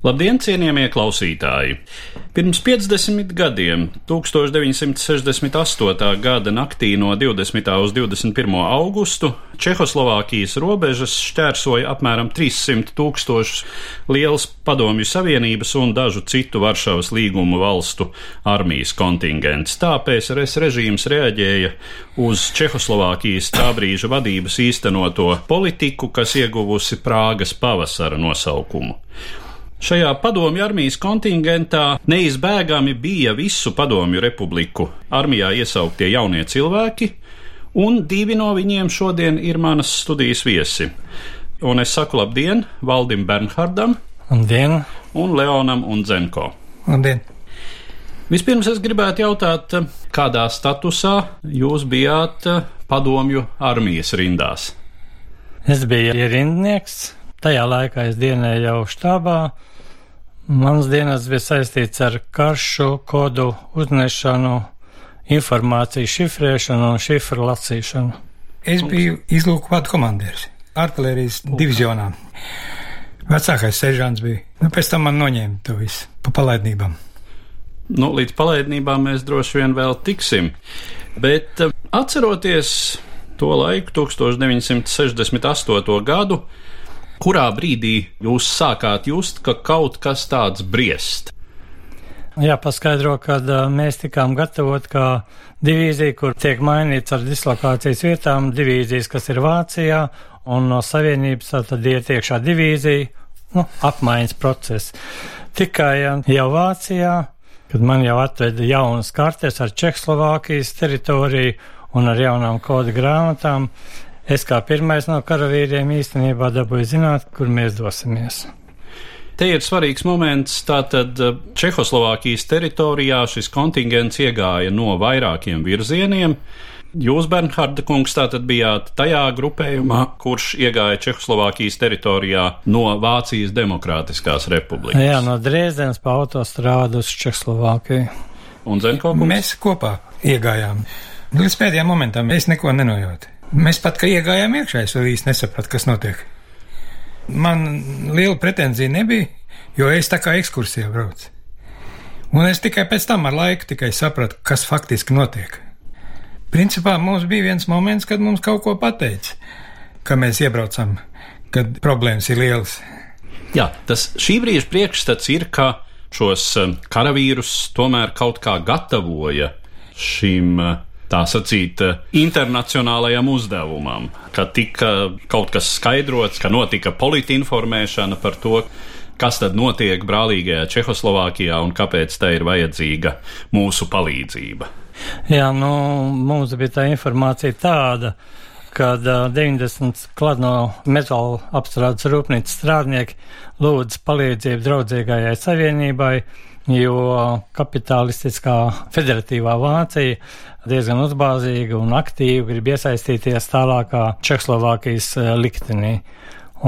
Labdien, cienījamie klausītāji! Pirms 50 gadiem, 1968. gada naktī no 20. uz 21. augustu, Čehoslovākijas robežas šķērsoja apmēram 300 tūkstošus liels Padomju Savienības un dažu citu Varšavas līgumu valstu armijas kontingents. Tā PSRS režīms reaģēja uz Čehoslovākijas tā brīža vadības īstenoto politiku, kas ieguvusi Prāgas pavasara nosaukumu. Šajā padomju armijas kontingentā neizbēgami bija visu padomju republiku armijā iesauktie jaunie cilvēki, un divi no viņiem šodien ir manas studijas viesi. Un es saku labdien Valdim Bernhardam Labdien! un Leonam Undzenko. Labdien! Vispirms es gribētu jautāt, kādā statusā jūs bijāt padomju armijas rindās? Es biju ierindnieks. Tajā laikā es dienēju jau štābā. Mans dienas bija saistīts ar karšu, kodu uznešanu, informāciju šifrēšanu un šifru lasīšanu. Es biju izlūku vadu komandieris artilērijas divizionā. Vecākais seržants bija. Nu, pēc tam man noņēma to visu pa palaidnībām. Nu, līdz palaidnībām mēs droši vien vēl tiksim. Bet eh, atceroties to laiku, 1968. gadu, kurā brīdī jūs sākāt just, ka kaut kas tāds briest? Jāpaskaidro, ka mēs tikām gatavot kā divīzija, kur tiek mainīts ar dislokācijas vietām, divīzijas, kas ir Vācijā, un no Savienības tad iet iekšā divīzija, nu, apmaiņas process. Tikai jau Vācijā, kad man jau atveda jaunas kartes ar Čehslovākijas teritoriju un ar jaunām kodu grāmatām, es kā pirmais no karavīriem īstenībā dabūju zināt, kur mēs dosimies. Te ir svarīgs moments. Tātad eh, Čehoslovākijas teritorijā šis kontingents iegāja no vairākiem virzieniem. Jūs, Bernharda kungs, tātad bijāt tajā grupējumā, kurš iegāja Čehoslovākijas teritorijā no Vācijas Demokrātiskās republikas. Jā, no Dresdenes pa autostrādu uz Čehoslovākiju. Un Zenko kungs? Mēs kopā iegājām. Līdz pēdējiem momentam es neko nenojautu. Mēs pat, kad iegājām iekšā, es īsti nesapratu, kas notiek. Man liela pretenzija nebija, jo es tā kā ekskursijā braucu. Un es tikai pēc tam ar laiku sapratu, kas faktiski notiek. Principā mums bija viens moments, kad mums kaut ko pateica, ka mēs iebraucam, kad problēmas ir lielas. Jā, tas šī brīža priekšstats ir, ka šos eh, karavīrus tomēr kaut kā gatavoja šim eh, tā sacīt, internacionālajam uzdevumam, ka tika kaut kas skaidrots, ka notika politinformēšana par to, kas tad notiek brālīgajā Čehoslovākijā un kāpēc tai ir vajadzīga mūsu palīdzība. Jā, nu, mums bija tā informācija tāda, kad uh, 90 kladno metāla apstrādes rūpnīcas strādnieki lūdz palīdzību draudzīgajai savienībai, jo kapitalistiskā federatīvā Vācija diezgan uzbāzīga un aktīvi grib iesaistīties tālākā Čehoslovākijas liktenī.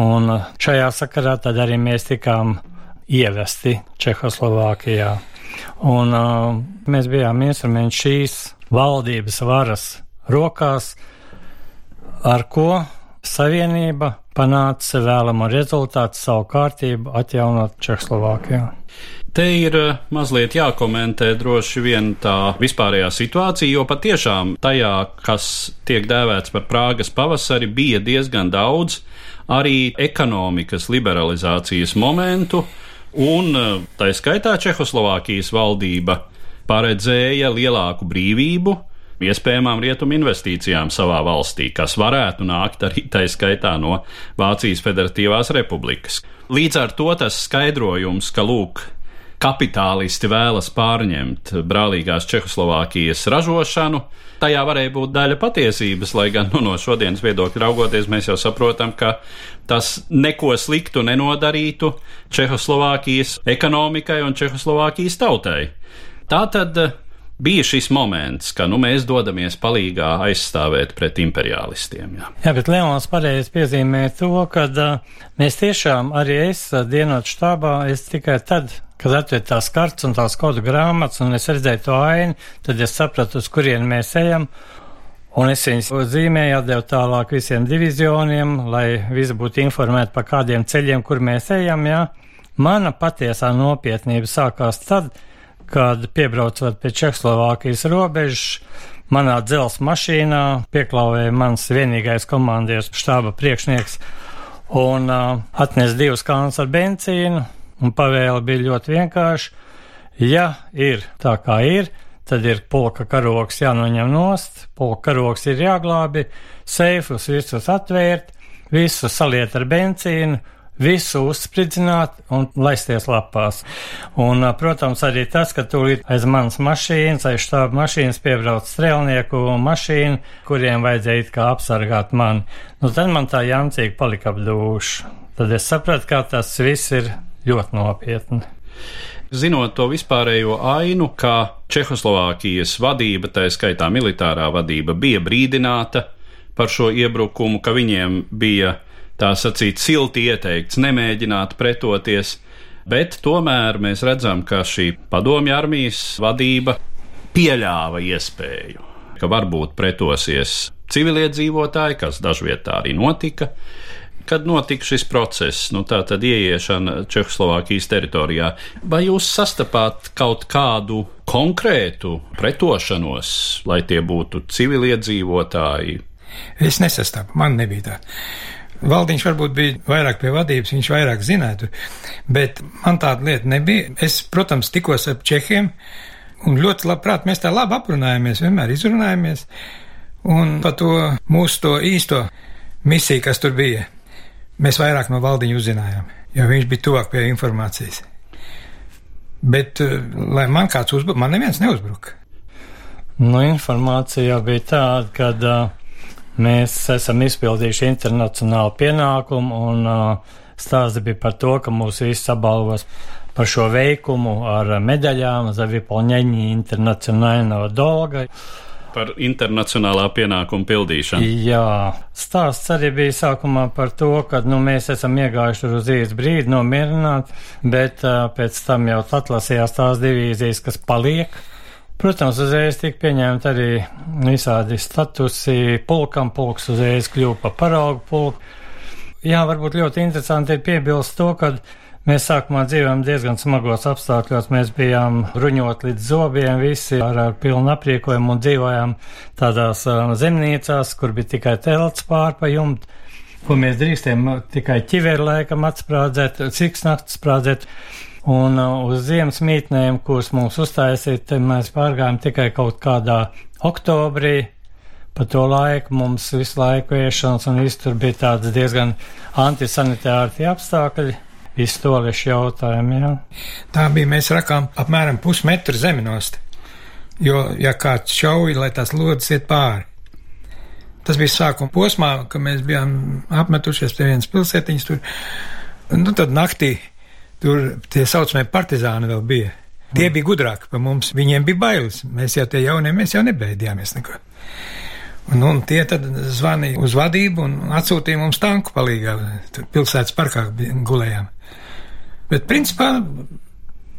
Un šajā sakarā tad arī mēs tikām ievesti Čehoslovākijā. Un uh, mēs bijām instrumenti šīs valdības varas rokās, ar ko Savienība panāca vēlamo rezultātu savu kārtību atjaunot Čehoslovākijā. Te ir mazliet jākomentē droši vien tā vispārējā situācija, jo patiešām tajā, kas tiek dēvēts par Prāgas pavasari, bija diezgan daudz arī ekonomikas liberalizācijas momentu, un tā skaitā Čehoslovākijas valdība paredzēja lielāku brīvību iespējamām rietumu investīcijām savā valstī, kas varētu nākt arī tā skaitā no Vācijas Federatīvās Republikas. Līdz ar to tas skaidrojums, ka lūk, kapitālisti vēlas pārņemt brālīgās Čehoslovākijas ražošanu. Tajā varēja būt daļa patiesības, lai gan nu, no šodienas viedokļa raugoties, mēs jau saprotam, ka tas neko sliktu nenodarītu Čehoslovākijas ekonomikai un Čehoslovākijas tautai. Tā tad bija šis moments, ka nu, mēs dodamies palīgā aizstāvēt pret imperialistiem. Jā, jā bet Leons pareizi piezīmē to, ka uh, mēs tiešām arī es dienot štābā, es tikai tad, kad atvedu tās kartas un tās kodu grāmatas, un es redzēju to ainu, tad es sapratu, uz kurien mēs ejam. Un es viņus zīmēju, atdevu tālāk visiem divizioniem, lai visi būtu informēti par kādiem ceļiem, kur mēs ejam. Jā. Mana patiesā nopietnība sākās tad, kad piebraucot pie Čehoslovākijas robežas, manā dzelzs mašīnā pieklāvēja mans vienīgais komandieris, štāba priekšnieks, un uh, atnes divas kānas ar benzīnu, un pavēle bija ļoti vienkārša. Ja ir tā kā ir, tad ir polka karoks jānoņem nost, polka karoks ir jāglābi, seifus visus atvērt, visu saliet ar benzīnu visu uzspridzināt un laisties lapās. Un, protams, arī tas, ka tūlīt aiz manas mašīnas, aiz štāba mašīnas piebrauc strēlnieku mašīnu, kuriem vajadzēja it kā apsargāt mani. Nu, tad man tā jāmcīgi palika ap dušu. Tad es sapratu, ka tas viss ir ļoti nopietni. Zinot to vispārējo ainu, ka Čehoslovākijas vadība, tā skaitā militārā vadība, bija brīdināta par šo iebrukumu, ka viņiem bija tā sacīt, silti ieteikts nemēģināt pretoties, bet tomēr mēs redzam, ka šī padomju armijas vadība pieļāva iespēju, ka varbūt pretosies civiliedzīvotāji, kas dažviet tā arī notika. Kad notika šis process, nu tā tad ieiešana Čehoslovākijas teritorijā, vai jūs sastapāt kaut kādu konkrētu pretošanos, lai tie būtu civiliedzīvotāji? Es nesastapu, man nebija tā. Valdiņš varbūt bija vairāk pie vadības, viņš vairāk zinātu, bet man tāda lieta nebija. Es, protams, tikos ar čehiem, un ļoti labprāt mēs tā labi aprunājamies, vienmēr izrunājamies, un par to mūsu to īsto misiju, kas tur bija, mēs vairāk no valdiņa uzzinājām, jo viņš bija tuvāk pie informācijas. Bet, eh, lai man kāds uzbruka, man neviens neuzbruka. Nu, informācija bija tāda, ka uh, Mēs esam izpildījuši internacionālu pienākumu, un uh, stāsts bija par to, ka mūs visus apbalvos par šo veikumu ar medaļām za vypolņēņi internacionālā dolga. Par internacionālā pienākuma pildīšanu. Jā, stāsts arī bija sākumā par to, ka nu, mēs esam iegājuši uz īstu brīdi nomierināt, bet uh, pēc tam jau atlasījās tās divīzijas, kas paliek. Protams, uzreiz tika pieņemti arī visādi statusi pulkam, pulks uzreiz kļuva par paraugu pulku. Jā, varbūt ļoti interesanti ir piebilst to, ka mēs sākumā dzīvojam diezgan smagos apstākļos. Mēs bijām bruņot līdz zobiem visi ar, ar pilnu aprīkojumu un dzīvojām tādās zemnīcās, kur bija tikai telts pār pa jumtu ko mēs drīkstējam tikai ķiveru laikam atsprādzēt, cik nakts sprādzēt. Un uz ziemas mītnēm, kuras mums uztaisīja, mēs pārgājām tikai kaut kādā oktobrī. Pa to laiku mums visu laiku iešanas un viss tur bija tāds diezgan antisanitāri apstākļi. Jautājumu, jā. Tā bija, mēs rakām apmēram pusmetru zeminost. Jo, ja kāds šauja, lai tās lodes iet pāri. Tas bija sākuma posmā, kad mēs bijām apmetušies pie vienas pilsētiņas tur. Nu, tad naktī Tur tie saucamie partizāni vēl bija. Tie bija gudrāki par mums, viņiem bija bailes. Mēs jau tie jaunie, mēs jau nebaidījāmies neko. Un, un tie tad zvanīja uz vadību un atsūtīja mums tanku. Tur pilsētas parkā gulējām. Bet principā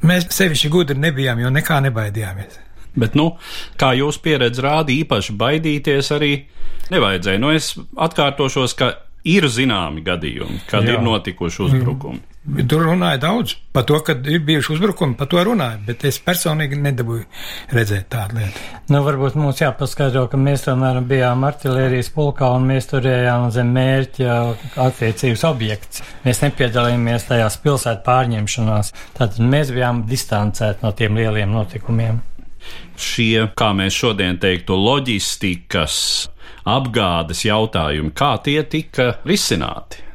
mēs sevišķi gudri nebijām, jo nekā nebaidījāmies. Bet, nu, kā jūsu pieredze rāda, īpaši baidīties arī nevajadzēja. Nu, es atkārtošos, ka ir zināmi gadījumi, kad Jā. ir notikuši uzbrukumi. Tur runāja daudz par to, ka ir bijuši uzbrukumi, par to runāja, bet es personīgi nedabūju redzēt tādu lietu. Nu, varbūt mums jāpaskaidro, ka mēs tomēr bijām artilērijas pulkā un mēs turējām zem mērķa attiecības objekts. Mēs nepiedalījāmies tajās pilsētu pārņemšanās, tātad mēs bijām distancēti no tiem lieliem notikumiem. Šie, kā mēs šodien teiktu, loģistikas apgādes jautājumi, kā tie tika risināti?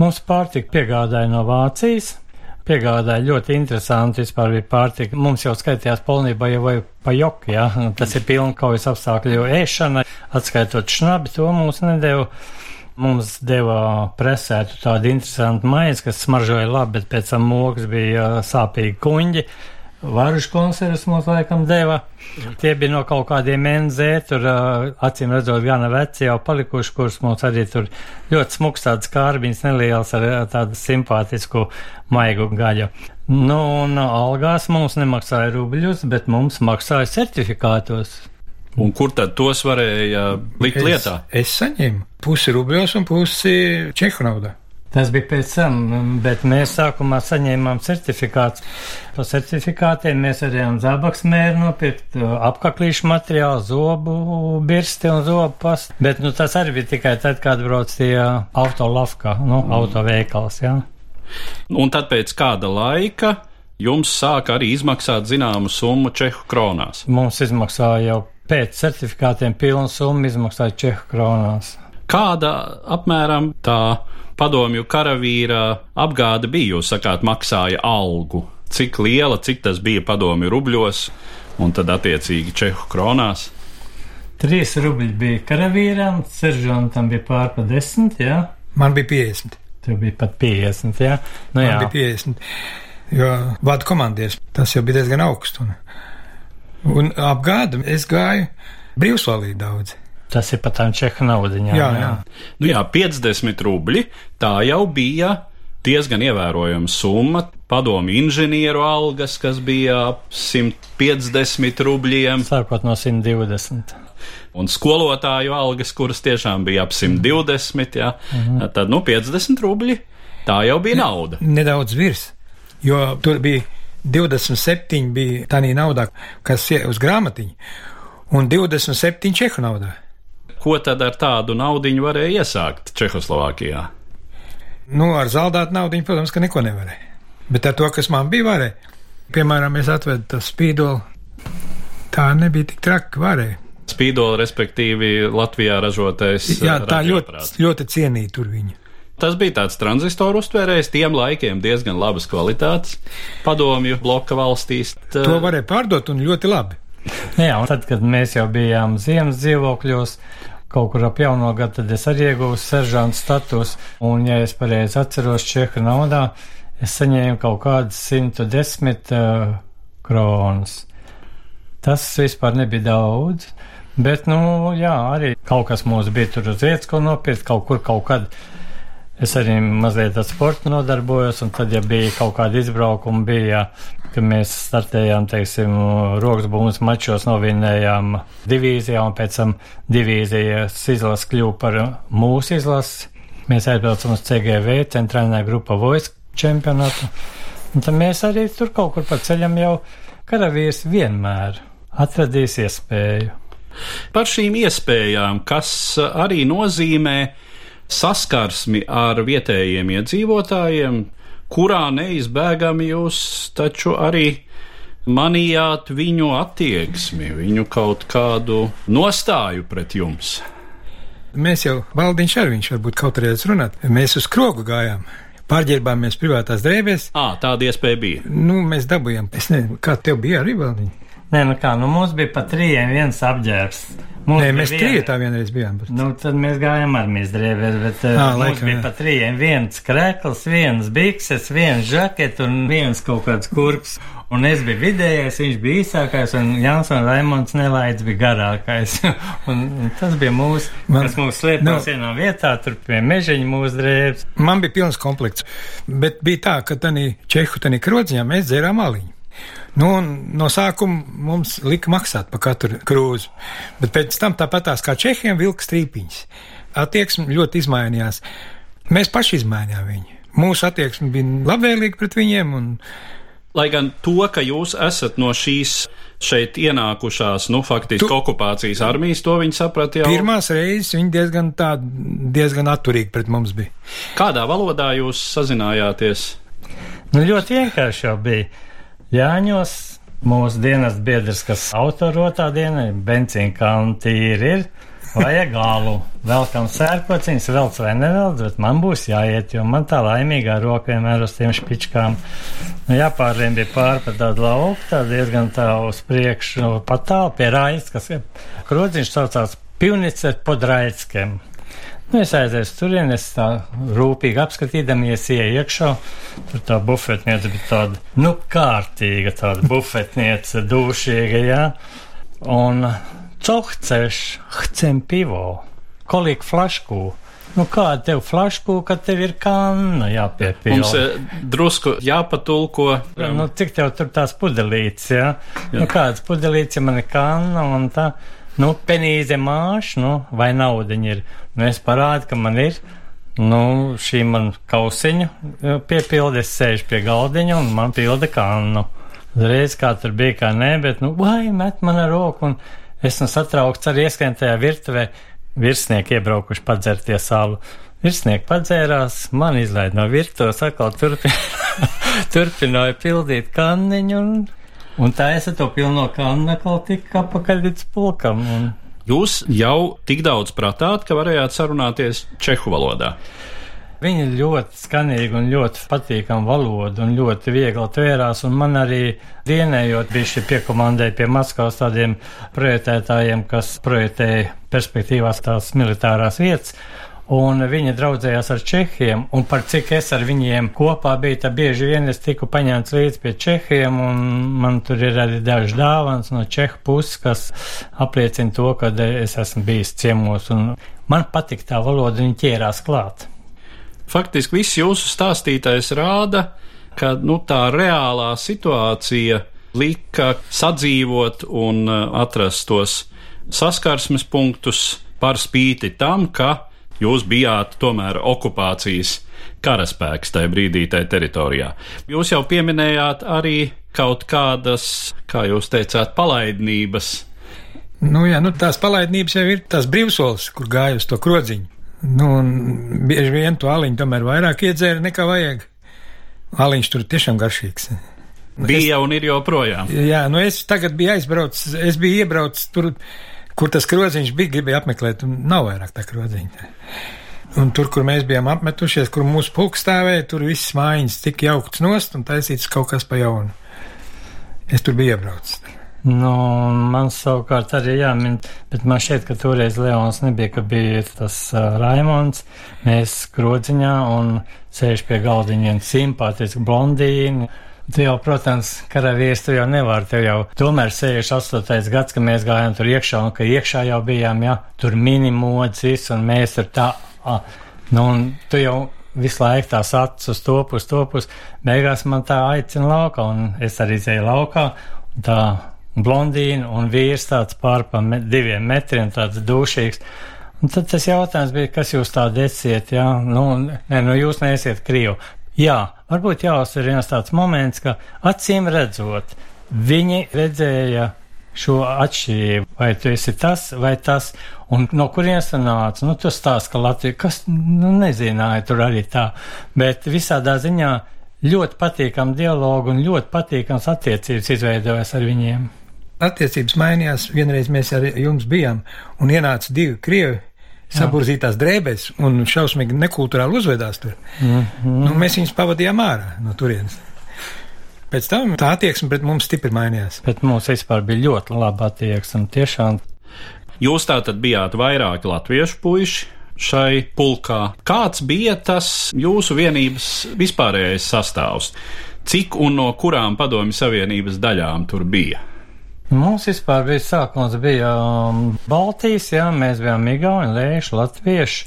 Mums pārtika piegādāja no Vācijas. piegādāja ļoti interesanti. Vispār bija pārtika. Mums jau skaitījās polnībā jau vai pa joku, jā. Ja? Tas ir pilnkaujas apstākļu ēšana, atskaitot šnabi, to mums nedēva. Mums deva presētu tādu interesantu maizi, kas smaržoja labi, bet pēc tam moks bija sāpīgi kuņģi. Varušu konservus mums laikam deva. Tie bija no kaut kādiem NZ, tur acīm redzot gana veci jau palikuši, kurus mums arī tur ļoti smuks tāds kārbiņas neliels ar tādu simpātisku maigu gaļu. Nu, un algās mums nemaksāja rubļus, bet mums maksāja certifikātos. Un kur tad tos varēja likt es, lietā? Es saņēmu pusi rubļos un pusi čehu naudā. Tas bija pēc tam, bet mēs sākumā saņēmām certifikātus. Pa certifikātiem mēs varējām zābaks mēru nopirkt, apkaklīšu materiālu, zobu birsti un zobu pastu. Bet, nu, tas arī bija tikai tad, kad brauc tie autolafka, nu, mm. autoveikals, jā. Un tad pēc kāda laika jums sāka arī izmaksāt zināmu summu čehu kronās. Mums izmaksāja jau pēc certifikātiem pilnu summu izmaksāja čehu kronās. Kāda apmēram tā padomju karavīra apgāde bija? Jūs sakāt, maksāja algu. Cik liela, cik tas bija padomju rubļos un tad attiecīgi čehu kronās? Trīs rubļi bija karavīram, seržantam bija pārpa desmit, jā. Man bija 50. Tev bija pat 50, jā. Nu, jā. Man bija 50. Jo vadu komandieris tas jau bija diezgan augsts. Un, un apgādu es gāju brīvsolī daudz. Tas ir pat tām čehu naudiņām. Jā, jā. Nu jā, 50 rubļi tā jau bija diezgan ievērojama summa. Padomu inženieru algas, kas bija ap 150 rubļiem. Sākot no 120. Un skolotāju algas, kuras tiešām bija ap 120, jā. Mhm. Tad, nu, 50 rubļi. Tā jau bija nauda. Nedaudz virs, jo tur bija 27 bija tā nauda, kas ir uz grāmatiņa, un 27 čehu naudā. Ko tad ar tādu naudu varēja iesākt Čehoslovākijā? Nu, ar zaldātu naudu, protams, ka neko nevarēja. Bet ar to, kas man bija, varēja. Piemēram, es atvedu to spīdolu. Tā nebija tik traki, varēja. Spīdola, respektīvi, Latvijā ražotais. Jā, tā ļoti, ļoti cienīja tur viņu. Tas bija tāds tranzistoru uztvērējs, tiem laikiem diezgan labas kvalitātes, padomju bloka valstīs. Tā... To varēja pārdot un ļoti labi. Jā, un tad, kad mēs jau bijām ziemas dzīvokļos, kaut kur ap jauno gadu, tad es arī iegūstu seržantu status, un, ja es pareizi atceros čehu naudā, es saņēmu kaut kādas 110 uh, kronas. Tas vispār nebija daudz, bet, nu, jā, arī kaut kas mums bija tur uz vietas, ko nopirkt, kaut kur kaut kad. Es arī mazliet ar sportu nodarbojos, un tad, ja bija kaut kāda izbraukuma, bija, kad mēs startējām, teiksim, rokas būmas mačos, novinējām divīzijā, un pēc tam divīzijas izlases kļuva par mūsu izlasi. Mēs aizbraucam uz CGV, centrālā grupa Voice čempionātu, un tad mēs arī tur kaut kur pa ceļam jau karavīrs vienmēr atradīs iespēju. Par šīm iespējām, kas arī nozīmē, saskarsmi ar vietējiem iedzīvotājiem, kurā neizbēgami jūs taču arī manījāt viņu attieksmi, viņu kaut kādu nostāju pret jums. Mēs jau, Valdiņš arī viņš varbūt kaut reiz runāt, mēs uz krogu gājām. Pārģērbāmies privātās drēbēs. À, tāda iespēja bija. Nu, mēs dabūjām. Es nezinu, kā tev bija arī Valdiņš. Nē, nu kā, nu mums bija pat trījiem viens apģērbs. Mums Nē, mēs trijotā vienreiz bijām. Bet... Nu, tad mēs gājām ar mizdrēbēs, bet à, mums laikam, bija jā. pat trījiem viens krekls, viens bikses, viens žaket un viens kaut kāds kurps. Un es biju vidējais, viņš bija īsākais, un Jānis un Raimons Nelaids bija garākais. un, un tas bija mūsu, Man, kas mūs slēpās no, vienā vietā, tur pie mežaņa mūsu drēbes. Man bija pilns komplekts, bet bija tā, ka tanī Čehu, tanī krodziņā mēs dzērām aliņu. Nu, no sākuma mums lika maksāt par katru krūzi, bet pēc tam tāpatās kā Čehiem vilka strīpiņas. Attieksme ļoti izmainījās. Mēs paši izmainījām viņu. Mūsu attieksme bija labvēlīga pret viņiem. Un... Lai gan to, ka jūs esat no šīs šeit ienākušās, nu, faktiski tu... okupācijas armijas, to viņi saprata jau. Pirmās reizes viņi diezgan tā, diezgan atturīgi pret mums bija. Kādā valodā jūs sazinājāties? Nu, ļoti vienkārši jau bija. Jāņos mūsu dienas biedrs, kas autorotā diena, benzīna kantīri ir. vajag galu. Velkam sērkociņus, velc vai nevelc, bet man būs jāiet, jo man tā laimīgā roka vienmēr uz tiem špičkām. Nu, jāpārvien bija pāri pa tādu lauku, tā diezgan tā uz priekšu, pat tālu pie raids, kas krodziņš saucās Pivnice pod Raitskiem. Nu, es aizēju turien, es tā rūpīgi apskatīdamies, ieju iekšā. Tur tā bufetniece bija tāda, nu, kārtīga tāda bufetniece, dūšīga, jā. Un cohceš, hcem pivo, kolīgi flašku. Nu, kāda tev flašku, kad tev ir kanna jāpiepilda? Mums eh, drusku jāpatulko. Nu, cik tev tur tās pudelītes, jā? jā. Nu, kādas pudelītes, ja man ir kanna un tā. Nu, penīze māš, nu, vai naudiņa ir. Nu, es parādu, ka man ir. Nu, šī man kausiņu piepilda, es sēžu pie galdiņa un man pilda kannu. Reiz kā tur bija, kā nē, bet, nu, vai met man ar roku un es nu satraukts arī ieskrien tajā virtuvē. Virsnieki iebraukuši padzerties salu. Virsnieki padzērās, man izlaida no virtuves, atkal turpina, turpināja pildīt kanniņu un Un tā es to pilno kannu atkal tiku apakaļ līdz pulkam. Un... Jūs jau tik daudz pratāt, ka varējāt sarunāties čehu valodā. Viņa ļoti skanīga un ļoti patīkama valoda un ļoti viegli tvērās. Un man arī dienējot bija šī piekomandēja pie Maskavas tādiem projektētājiem, kas projektēja perspektīvās tās militārās vietas un viņa draudzējās ar čehiem, un par cik es ar viņiem kopā biju, tad bieži vien es tiku paņemts līdz pie čehiem, un man tur ir arī daži dāvans no čehu puses, kas apliecina to, ka es esmu bijis ciemos, un man patīk tā valoda, viņa ķērās klāt. Faktiski viss jūsu stāstītais rāda, ka nu, tā reālā situācija lika sadzīvot un uh, atrast tos saskarsmes punktus par spīti tam, ka jūs bijāt tomēr okupācijas karaspēks tajā brīdī, tajā teritorijā. Jūs jau pieminējāt arī kaut kādas, kā jūs teicāt, palaidnības. Nu, jā, nu, tās palaidnības jau ir tās brīvsolis, kur gāja uz to krodziņu. Nu, un bieži vien to aliņu tomēr vairāk iedzēra nekā vajag. Aliņš tur tiešām garšīgs. Bija es, un ir joprojām. Jā, nu es tagad biju aizbraucis, es biju iebraucis tur kur tas krodziņš bija, gribēja apmeklēt, un nav vairāk tā krodziņa. Un tur, kur mēs bijām apmetušies, kur mūsu pulks stāvēja, tur viss mājiņas tika jaukts nost un taisīts kaut kas pa jaunu. Es tur biju iebraucis. Nu, man savukārt arī jāmin, bet man šķiet, ka toreiz Leons nebija, ka bija tas uh, Raimons, mēs krodziņā un sēž pie galdiņa viena simpātiska blondīna Tu jau, protams, karavīrs, tu jau nevari, tev jau tomēr 68. gads, kad mēs gājām tur iekšā, un ka iekšā jau bijām, jā, tur minimods viss, un mēs tur tā, a, nu, un tu jau visu laiku tās acis uz to pusi, to pusi, beigās man tā aicina laukā, un es arī zēju laukā, tā blondīna un vīrs tāds pār pa me, diviem metriem, tāds dušīgs. Un tad tas jautājums bija, kas jūs tādi esiet, jā, nu, nē, nu jūs neesiet Krievu. Jā, varbūt jāuzsver viens tāds moments, ka acīm redzot, viņi redzēja šo atšķirību, vai tu esi tas vai tas, un no kurienes tu nāc. Nu, tu stāst, ka Latvija, kas, nu, nezināja tur arī tā, bet visādā ziņā ļoti patīkam dialogu un ļoti patīkams attiecības izveidojas ar viņiem. Attiecības mainījās, vienreiz mēs ar jums bijām, un ienāca divi krievi saburzītās drēbēs un šausmīgi nekulturāli uzvedās tur. Mm -hmm. nu, mēs viņus pavadījām ārā no turienes. Pēc tam tā attieksme pret mums stipri mainījās. Bet mums vispār bija ļoti laba attieksme. Tiešām. Jūs tātad bijāt vairāki latviešu puiši šai pulkā. Kāds bija tas jūsu vienības vispārējais sastāvs? Cik un no kurām padomju savienības daļām tur bija? Mums vispār bija sākums bija um, Baltijas, jā, mēs bijām Igauni, Lēši, Latvieši,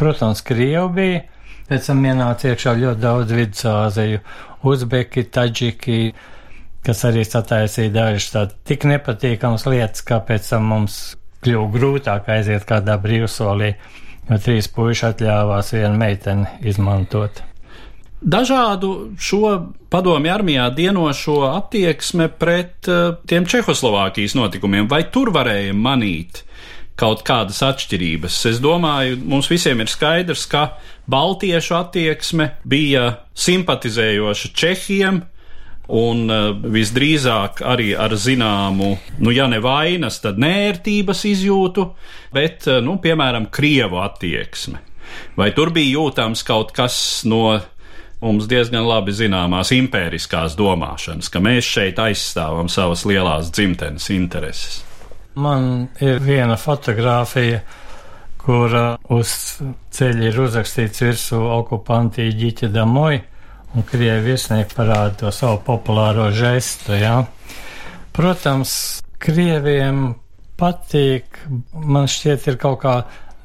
protams, Krievi bija, pēc tam ienāca iekšā ļoti daudz vidusāziju, Uzbeki, Taģiki, kas arī sataisīja dažas tādas tik nepatīkamas lietas, kā pēc tam mums kļuva grūtāk aiziet kādā brīvsolī, jo trīs puiši atļāvās vienu meiteni izmantot dažādu šo padomju armijā dienošo attieksme pret uh, tiem Čehoslovākijas notikumiem, vai tur varēja manīt kaut kādas atšķirības? Es domāju, mums visiem ir skaidrs, ka baltiešu attieksme bija simpatizējoša Čehiem, un uh, visdrīzāk arī ar zināmu, nu, ja ne vainas, tad nērtības izjūtu, bet, uh, nu, piemēram, krievu attieksme. Vai tur bija jūtams kaut kas no mums diezgan labi zināmās impēriskās domāšanas, ka mēs šeit aizstāvam savas lielās dzimtenes intereses? Man ir viena fotografija, kur uz ceļa ir uzrakstīts virsū okupanti ģiķa damoja un krievi virsnieki parāda to savu populāro žestu. Ja? Protams, krieviem patīk, man šķiet, ir kaut kā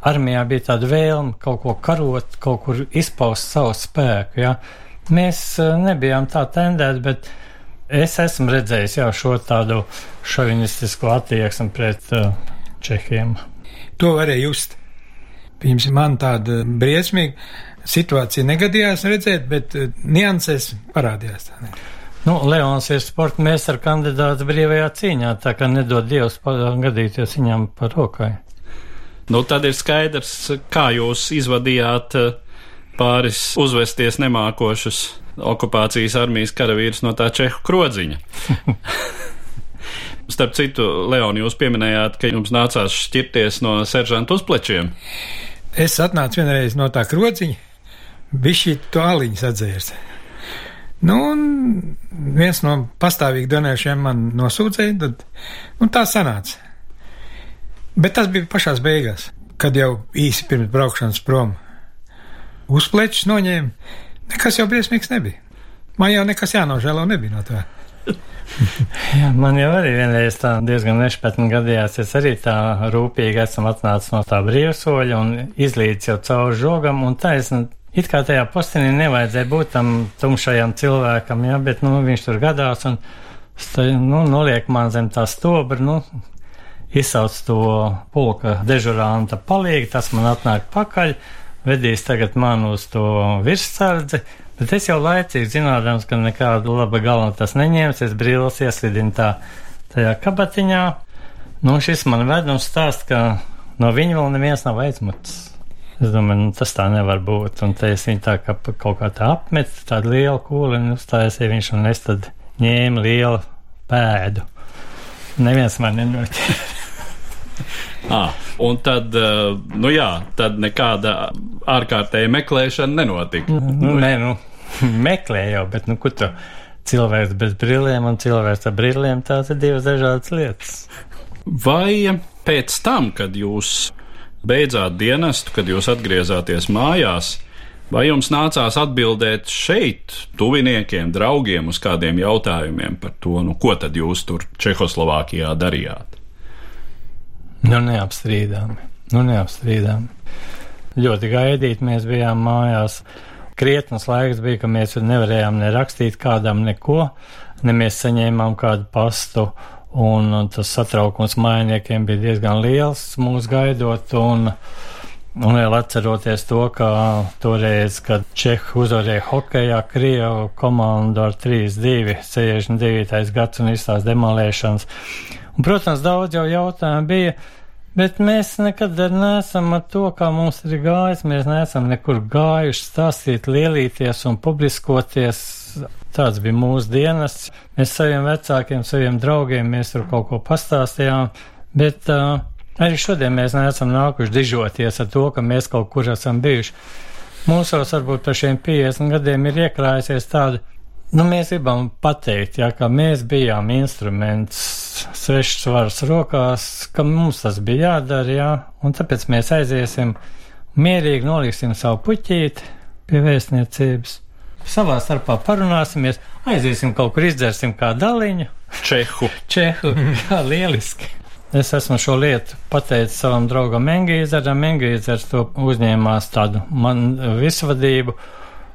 armijā bija tāda vēlme kaut ko karot, kaut kur izpaust savu spēku. Ja? Mēs e, nebijām tā tendēti, bet es esmu redzējis jau šo tādu šovinistisku attieksmi pret uh, Čehiem. To varēja just. Pirms man tāda briesmīga situācija negadījās redzēt, bet uh, nianses parādījās. Tā, ne? Nu, Leons ir sporta meistara kandidāts brīvajā cīņā, tā kā nedod Dievs gadīties viņam par rokai. Nu, tad ir skaidrs, kā jūs izvadījāt uh, pāris uzvesties nemākošus okupācijas armijas karavīrus no tā čehu krodziņa. Starp citu, Leon, jūs pieminējāt, ka jums nācās šķirties no seržanta uzplečiem. Es atnācu vienreiz no tā krodziņa, Bišķi to aliņu sadzērs. Nu, un viens no pastāvīgi donējušiem man nosūdzēja, tad nu, tā sanāca. Bet tas bija pašās beigās, kad jau īsi pirms braukšanas prom uzplečus noņēma. Nekas jau briesmīgs nebija. Man jau nekas jānožēlo nebija no tā. Jā, man jau arī vienreiz tā diezgan nešpatni gadījās. Es arī tā rūpīgi esmu atnācis no tā brīvsoļa un izlīdz jau caur žogam un taisni It kā tajā postenī nevajadzēja būt tam tumšajam cilvēkam, ja, bet nu, viņš tur gadās un nu, noliek man zem tā stobra, nu, izsauc to pulka dežuranta palīgi, tas man atnāk pakaļ, vedīs tagad man uz to virssardzi, bet es jau laicīgi zinādams, ka nekāda laba galva tas neņēmis, es brīlis ieslidinu tā tajā kabatiņā, nu, šis man ved un stāst, ka no viņa vēl neviens nav aizmutis. Es domāju, nu, tas tā nevar būt. Un te es viņu tā kā kaut kā tā apmetu, tādu lielu kūliņu uztaisīju viņš, un es tad ņēmu lielu pēdu. Neviens man nenoķēra. ah, un tad, eh, nu jā, tad nekāda ārkārtēja meklēšana nenotika. Nu, nē, nu, meklēju bet, nu, kur tu cilvēks bez brillēm un cilvēks ar brillēm, tās ir divas dažādas lietas. Vai pēc tam, kad jūs beidzāt dienestu, kad jūs atgriezāties mājās, vai jums nācās atbildēt šeit, tuviniekiem, draugiem uz kādiem jautājumiem par to, nu, ko tad jūs tur Čehoslovākijā darījāt? Nu, neapstrīdami. Nu, neapstrīdami. Ļoti gaidīt, mēs bijām mājās. Krietnes laiks bija, ka mēs nevarējām ne rakstīt kādam neko, ne mēs saņēmām kādu pastu Un, tas satraukums mainiekiem bija diezgan liels mūs gaidot. Un, Un vēl atceroties to, ka toreiz, kad Čehi uzvarēja hokeja Krievu komandu ar 3-2, 69. gads un izstās demolēšanas. Un, protams, daudz jau jautājumu bija, bet mēs nekad neesam ar to, kā mums ir gājis. Mēs neesam nekur gājuši stāstīt, lielīties un publiskoties Tāds bija mūsu dienests. Mēs saviem vecākiem, saviem draugiem, mēs tur kaut ko pastāstījām, bet uh, arī šodien mēs neesam nākuši dižoties ar to, ka mēs kaut kur esam bijuši. Mūsos varbūt par šiem 50 gadiem ir iekrājusies tāda, nu, mēs gribam pateikt, jā, ka mēs bijām instruments svešas varas rokās, ka mums tas bija jādara, jā, un tāpēc mēs aiziesim, mierīgi noliksim savu puķīti pie vēstniecības savā starpā parunāsimies, aiziesim kaut kur izdzersim kā daliņu. Čehu. Čehu, jā, lieliski. Es esmu šo lietu pateicis savam draugam Engīzeram. Engīzers to uzņēmās tādu man visvadību.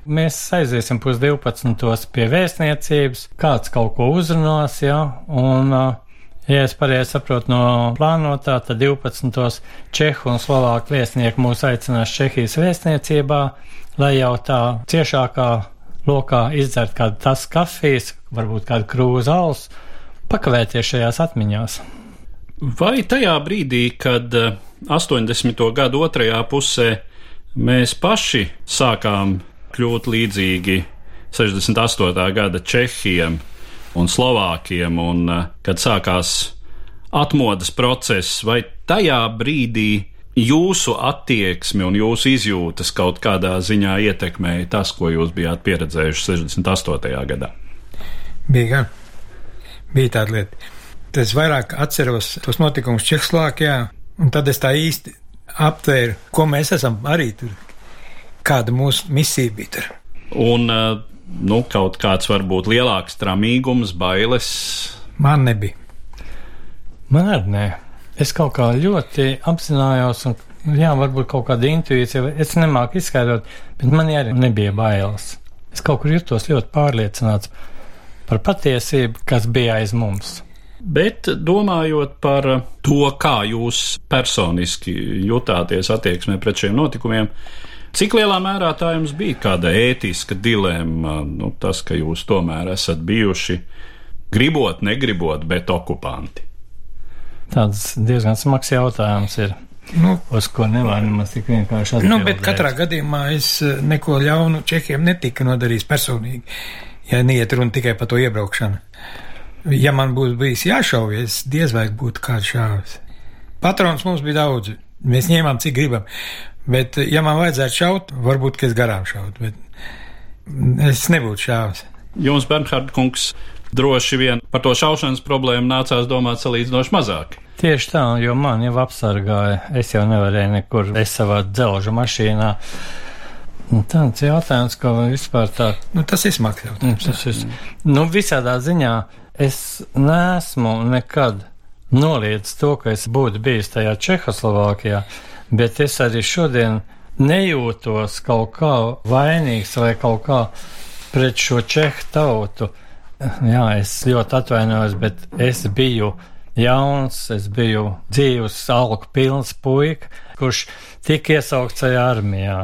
Mēs aiziesim pus 12. pie vēstniecības, kāds kaut ko uzrunās, jā, un, ja es pareizi saprotu no plānotā, tad 12. Čehu un Slovāku vēstnieki mūs aicinās Čehijas vēstniecībā, lai jau tā ciešākā lokā izdzert kādu tas kafijas, varbūt kādu krūzu alus, pakavēties šajās atmiņās. Vai tajā brīdī, kad 80. Eh, gadu otrajā pusē mēs paši sākām kļūt līdzīgi 68. gada Čehijam, un Slovākiem, un eh, kad sākās atmodas process, vai tajā brīdī jūsu attieksmi un jūsu izjūtas kaut kādā ziņā ietekmēja tas, ko jūs bijāt pieredzējuši 68. gadā? Bija gan. Bija tāda lieta. Es vairāk atceros tos notikumus Čehoslovākijā, un tad es tā īsti aptvēru, ko mēs esam arī tur, kāda mūsu misija bija tur. Un eh, nu, kaut kāds varbūt lielāks tramīgums, bailes. Man nebija. Man arī nē. Es kaut kā ļoti apzinājos, un jā, varbūt kaut kāda intuīcija, es nemāku izskaidrot, bet man arī nebija bailes. Es kaut kur jutos ļoti pārliecināts par patiesību, kas bija aiz mums. Bet domājot par to, kā jūs personiski jutāties attieksmē pret šiem notikumiem, cik lielā mērā tā jums bija kāda ētiska dilemma, nu, tas, ka jūs tomēr esat bijuši gribot, negribot, bet okupanti? tāds diezgan smags jautājums ir. Nu, uz ko nevar nemaz tik vienkārši atbildēt. Nu, bet katrā gadījumā es eh, neko ļaunu Čehiem netika nodarījis personīgi, ja neiet runa tikai par to iebraukšanu. Ja man būtu bijis jāšauj, es diez vai būtu kāds šāvis. Patrons mums bija daudz, mēs ņēmām cik gribam, bet ja man vajadzētu šaut, varbūt, ka es garām šaut, bet es nebūtu šāvis. Jums, Bernhard kungs, droši vien par to šaušanas problēmu nācās domāt salīdzinoši mazāk. Tieši tā, jo man jau apsargāja, es jau nevarēju nekur, es savā dzelžu mašīnā. Nu, tāds jautājums, ko vispār tā. Nu, tas ir smags jautājums. Tas ir. Nu, visādā ziņā es nesmu nekad noliedz to, ka es būtu bijis tajā Čehoslovākijā, bet es arī šodien nejūtos kaut kā vainīgs vai kaut kā pret šo čehu tautu. Jā, es ļoti atvainojos, bet es biju jauns, es biju dzīves, alku pilns puika, kurš tika iesaukts tajā armijā.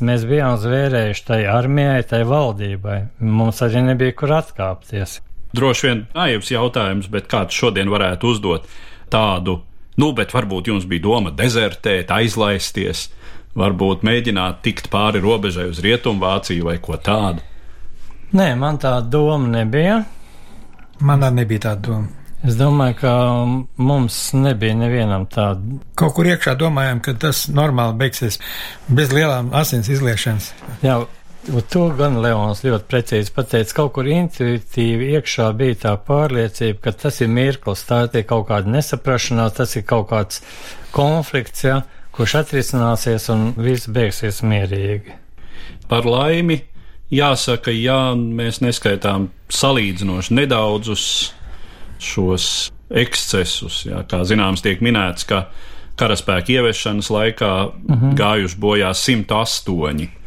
Mēs bijām zvērējuši tai armijai, tai valdībai. Mums arī nebija kur atkāpties. Droši vien naivs jautājums, bet kāds šodien varētu uzdot tādu, nu, bet varbūt jums bija doma dezertēt, aizlaisties, varbūt mēģināt tikt pāri robežai uz Rietumvāciju vai ko tādu. Nē, man tāda doma nebija. Man arī nebija tāda doma. Es domāju, ka mums nebija nevienam tāda. Kaut kur iekšā domājām, ka tas normāli beigsies bez lielām asins izliešanas. Jā, to gan Leons ļoti precīzi pateica. Kaut kur intuitīvi iekšā bija tā pārliecība, ka tas ir mirklis, tā ir kaut kāda nesaprašanās, tas ir kaut kāds konflikts, ja, kurš atrisināsies un viss beigsies mierīgi. Par laimi jāsaka, ja mēs neskaitām salīdzinoši nedaudzus šos ekscesus, jā, kā zināms, tiek minēts, ka karaspēka ieviešanas laikā uh -huh. gājuši bojā 108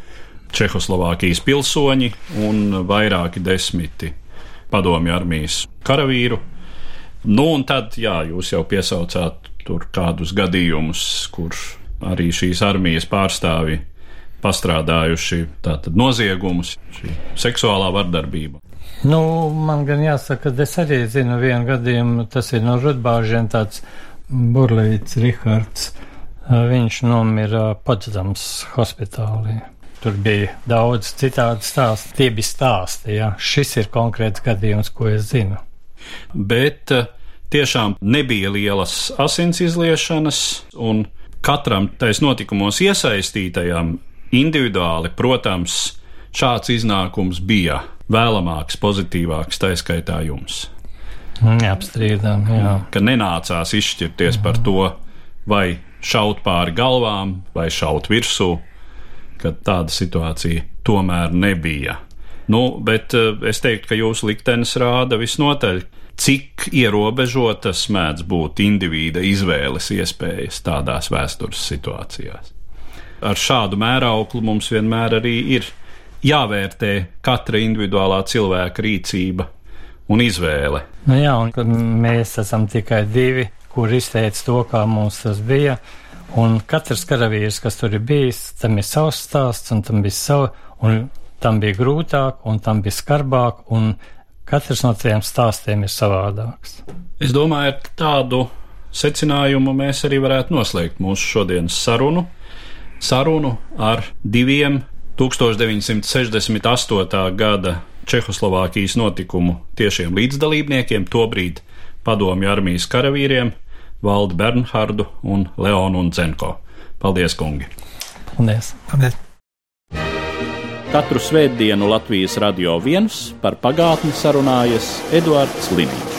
Čehoslovākijas pilsoņi un vairāki desmiti padomju armijas karavīru. Nu, un tad, jā, jūs jau piesaucāt tur kādus gadījumus, kur arī šīs armijas pārstāvji pastrādājuši tātad noziegumus, šī seksuālā vardarbība. Nu, man gan jāsaka, ka es arī zinu vienu gadījumu, tas ir no Rudbāžiem tāds Burlīts Rihards. Viņš nomira Potsdams hospitālī. Tur bija daudz citādi stāstu. Tie bija stāsti, jā. Šis ir konkrēts gadījums, ko es zinu. Bet tiešām nebija lielas asins izliešanas, un katram tais notikumos iesaistītajam Individuāli, protams, šāds iznākums bija vēlamāks, pozitīvāks, tā skaitā jums. Neapstrīdam, jā. Ka nenācās izšķirties par to, vai šaut pāri galvām, vai šaut virsū, ka tāda situācija tomēr nebija. Nu, bet eh, es teiktu, ka jūsu liktenis rāda visnotaļ, cik ierobežotas mēdz būt indivīda izvēles iespējas tādās vēstures situācijās ar šādu mērauklu mums vienmēr arī ir jāvērtē katra individuālā cilvēka rīcība un izvēle. Nu jā, un mēs esam tikai divi, kur izteica to, kā mums tas bija. Un katrs karavīrs, kas tur ir bijis, tam ir savs stāsts, un tam bija sava, un tam bija grūtāk, un tam bija skarbāk, un katrs no tiem stāstiem ir savādāks. Es domāju, ar tādu secinājumu mēs arī varētu noslēgt mūsu šodienas sarunu sarunu ar diviem 1968. gada Čehoslovākijas notikumu tiešiem līdzdalībniekiem, tobrīd padomju armijas karavīriem Valdi Bernhardu un Leonu un Zenko. Paldies, kungi! Paldies! Paldies. Katru svētdienu Latvijas radio viens par pagātni sarunājas Eduards Līniju.